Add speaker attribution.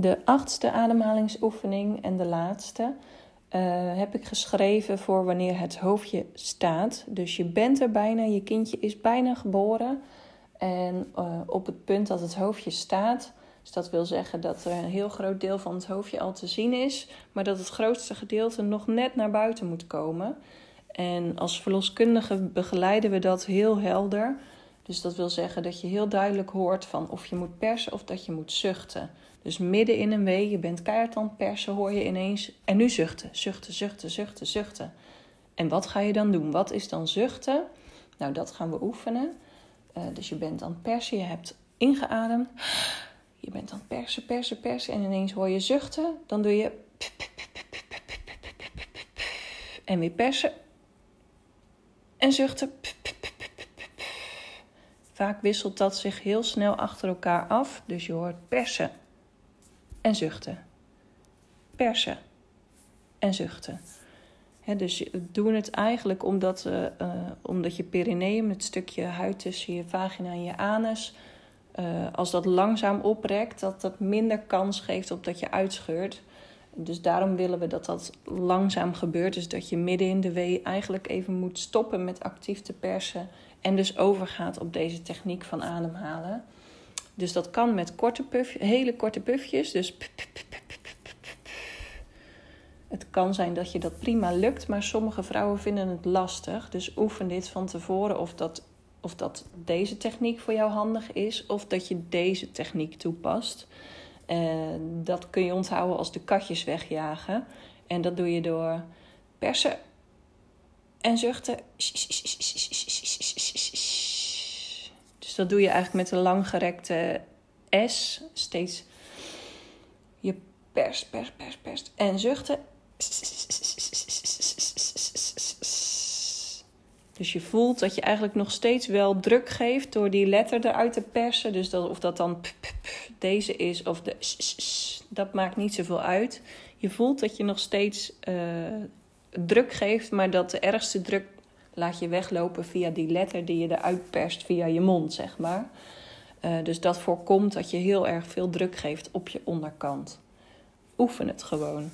Speaker 1: De achtste ademhalingsoefening en de laatste uh, heb ik geschreven voor wanneer het hoofdje staat. Dus je bent er bijna, je kindje is bijna geboren. En uh, op het punt dat het hoofdje staat, dus dat wil zeggen dat er een heel groot deel van het hoofdje al te zien is, maar dat het grootste gedeelte nog net naar buiten moet komen. En als verloskundige begeleiden we dat heel helder. Dus dat wil zeggen dat je heel duidelijk hoort van of je moet persen of dat je moet zuchten. Dus midden in een wee, je bent keihard aan persen, hoor je ineens. En nu zuchten, zuchten, zuchten, zuchten, zuchten. En wat ga je dan doen? Wat is dan zuchten? Nou, dat gaan we oefenen. Uh, dus je bent aan persen, je hebt ingeademd. Je bent aan persen, persen, persen. En ineens hoor je zuchten. Dan doe je. En weer persen. En zuchten. Vaak wisselt dat zich heel snel achter elkaar af. Dus je hoort persen en zuchten. Persen en zuchten. dus doen het eigenlijk omdat, uh, uh, omdat je perineum, het stukje huid tussen je vagina en je anus, uh, als dat langzaam oprekt, dat dat minder kans geeft op dat je uitscheurt. Dus daarom willen we dat dat langzaam gebeurt. Dus dat je midden in de wee eigenlijk even moet stoppen met actief te persen. En dus overgaat op deze techniek van ademhalen. Dus dat kan met korte puff, hele korte puffjes. Dus het kan zijn dat je dat prima lukt, maar sommige vrouwen vinden het lastig. Dus oefen dit van tevoren of dat, of dat deze techniek voor jou handig is of dat je deze techniek toepast. Uh, dat kun je onthouden als de katjes wegjagen. En dat doe je door persen en zuchten. Dus dat doe je eigenlijk met een langgerekte S. Steeds je pers, pers, pers, pers. En zuchten. Dus je voelt dat je eigenlijk nog steeds wel druk geeft door die letter eruit te persen. Dus dat, of dat dan deze is of de dat maakt niet zoveel uit. Je voelt dat je nog steeds uh, druk geeft, maar dat de ergste druk laat je weglopen via die letter die je eruit perst via je mond, zeg maar. Uh, dus dat voorkomt dat je heel erg veel druk geeft op je onderkant. Oefen het gewoon.